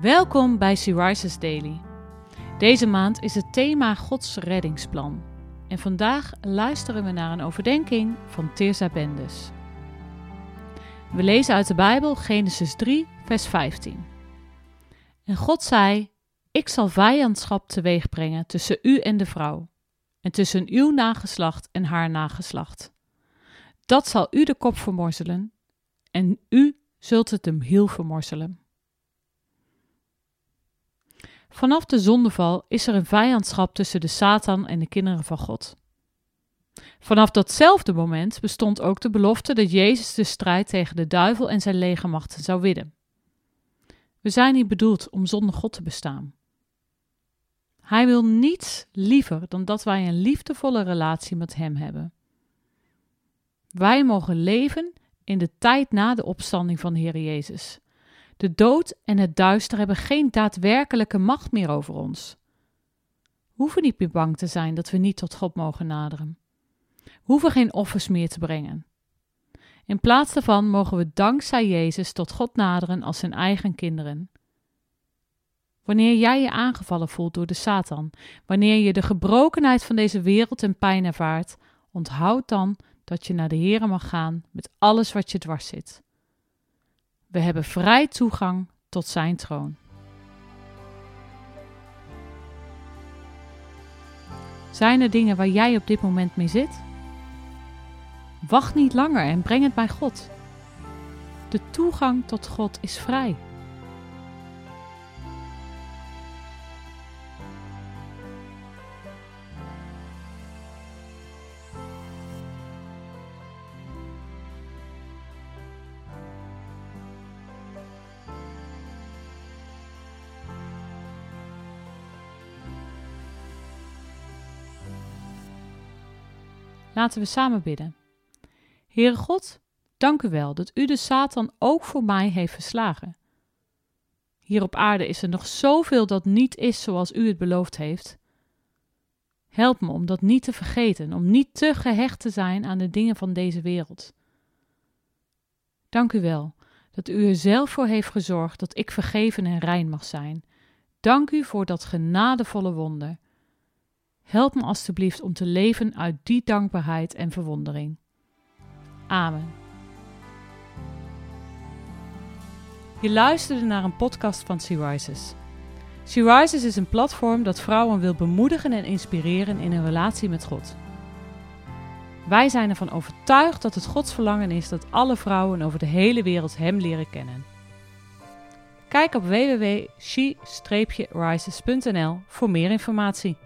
Welkom bij Syriza's Daily. Deze maand is het thema Gods reddingsplan. En vandaag luisteren we naar een overdenking van Tirza Bendes. We lezen uit de Bijbel Genesis 3, vers 15. En God zei: Ik zal vijandschap teweeg brengen tussen u en de vrouw, en tussen uw nageslacht en haar nageslacht. Dat zal u de kop vermorzelen, en u zult het hem hiel vermorzelen. Vanaf de zondeval is er een vijandschap tussen de Satan en de kinderen van God. Vanaf datzelfde moment bestond ook de belofte dat Jezus de strijd tegen de duivel en zijn legermachten zou winnen. We zijn niet bedoeld om zonder God te bestaan. Hij wil niets liever dan dat wij een liefdevolle relatie met Hem hebben. Wij mogen leven in de tijd na de opstanding van de Heer Jezus. De dood en het duister hebben geen daadwerkelijke macht meer over ons. We hoeven niet meer bang te zijn dat we niet tot God mogen naderen. We hoeven geen offers meer te brengen. In plaats daarvan mogen we dankzij Jezus tot God naderen als zijn eigen kinderen. Wanneer jij je aangevallen voelt door de Satan, wanneer je de gebrokenheid van deze wereld en pijn ervaart, onthoud dan dat je naar de Here mag gaan met alles wat je dwars zit. We hebben vrij toegang tot Zijn troon. Zijn er dingen waar jij op dit moment mee zit? Wacht niet langer en breng het bij God. De toegang tot God is vrij. Laten we samen bidden. Heere God, dank u wel dat u de Satan ook voor mij heeft verslagen. Hier op aarde is er nog zoveel dat niet is zoals u het beloofd heeft. Help me om dat niet te vergeten, om niet te gehecht te zijn aan de dingen van deze wereld. Dank u wel dat u er zelf voor heeft gezorgd dat ik vergeven en rein mag zijn. Dank u voor dat genadevolle wonder. Help me alstublieft om te leven uit die dankbaarheid en verwondering. Amen. Je luisterde naar een podcast van Sea Rises. Sea Rises is een platform dat vrouwen wil bemoedigen en inspireren in een relatie met God. Wij zijn ervan overtuigd dat het Gods verlangen is dat alle vrouwen over de hele wereld Hem leren kennen. Kijk op www.she-rises.nl voor meer informatie.